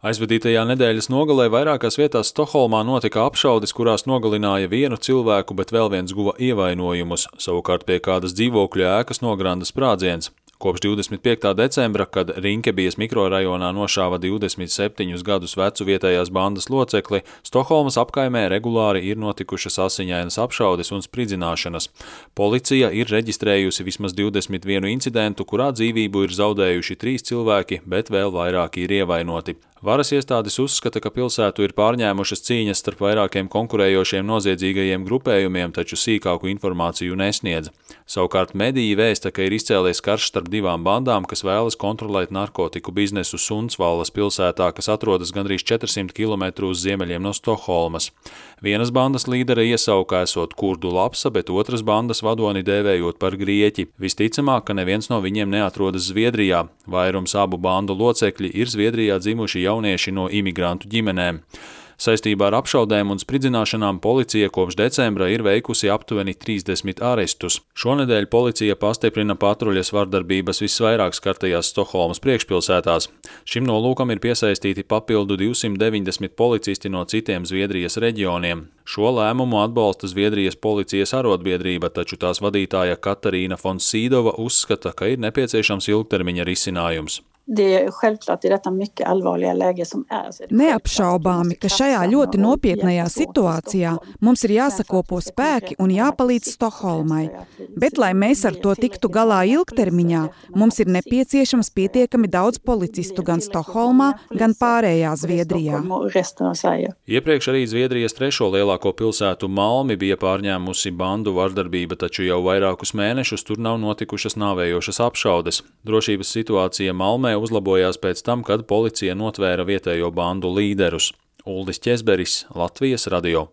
Aizvadītajā nedēļas nogalē vairākās vietās Stokholmā notika apšaudes, kurās nogalināja vienu cilvēku, bet vēl viens guva ievainojumus. Savukārt pie kādas dzīvokļu ēkas nogranda sprādziens. Kopš 25. decembra, kad Rinkebijas mikrorajonā nošāva 27 gadus vecu vietējās bandas locekli, Stokholmas apkaimē regulāri ir notikušas asiņainas apšaudes un spridzināšanas. Policija ir reģistrējusi vismaz 21 incidentu, kurā dzīvību ir zaudējuši trīs cilvēki, bet vēl vairāki ir ievainoti. Varas iestādes uzskata, ka pilsētu ir pārņēmušas cīņas starp vairākiem konkurējošiem noziedzīgajiem grupējumiem, taču sīkāku informāciju nesniedz. Savukārt mediji vēsta, ka ir izcēlies karš starp divām bandām, kas vēlas kontrolēt narkotiku biznesu Sunsvallas pilsētā, kas atrodas gandrīz 400 km uz ziemeļiem no Stokholmas. Vienas bandas līdere iesauka esot kurdu lapsa, bet otras bandas vadoni dēvējot par grieķi. Visticamāk, ka neviens no viņiem neatrodas Zviedrijā. Vairums abu bandu locekļi ir Zviedrijā dzimuši jaunieši no imigrantu ģimenēm. Saistībā ar apšaudēm un spridzināšanām policija kopš decembra ir veikusi aptuveni 30 arestus. Šonedēļ policija pastiprina patruļas vardarbības visvairāk skartajās Stokholmas priekšpilsētās. Šim nolūkam ir piesaistīti papildu 290 policisti no citiem Zviedrijas reģioniem. Šo lēmumu atbalsta Zviedrijas policijas arotbiedrība, taču tās vadītāja Katarīna Fonsīdova uzskata, ka ir nepieciešams ilgtermiņa risinājums. Neapšaubāmi, ka šajā ļoti nopietnajā situācijā mums ir jāsakopo spēki un jāpalīdz Stokholmai. Bet, lai mēs ar to tiktu galā ilgtermiņā, mums ir nepieciešams pietiekami daudz policistu gan Stokholmā, gan pārējā Zviedrijā. Iepriekš arī Zviedrijas trešo lielāko pilsētu Malmi bija pārņēmusi bandu vardarbība, taču jau vairākus mēnešus tur nav notikušas nāvējošas apšaudes. Drošības situācija Malmē uzlabojās pēc tam, kad policija notvēra vietējo bandu līderus. Uldis Česberis, Latvijas radio.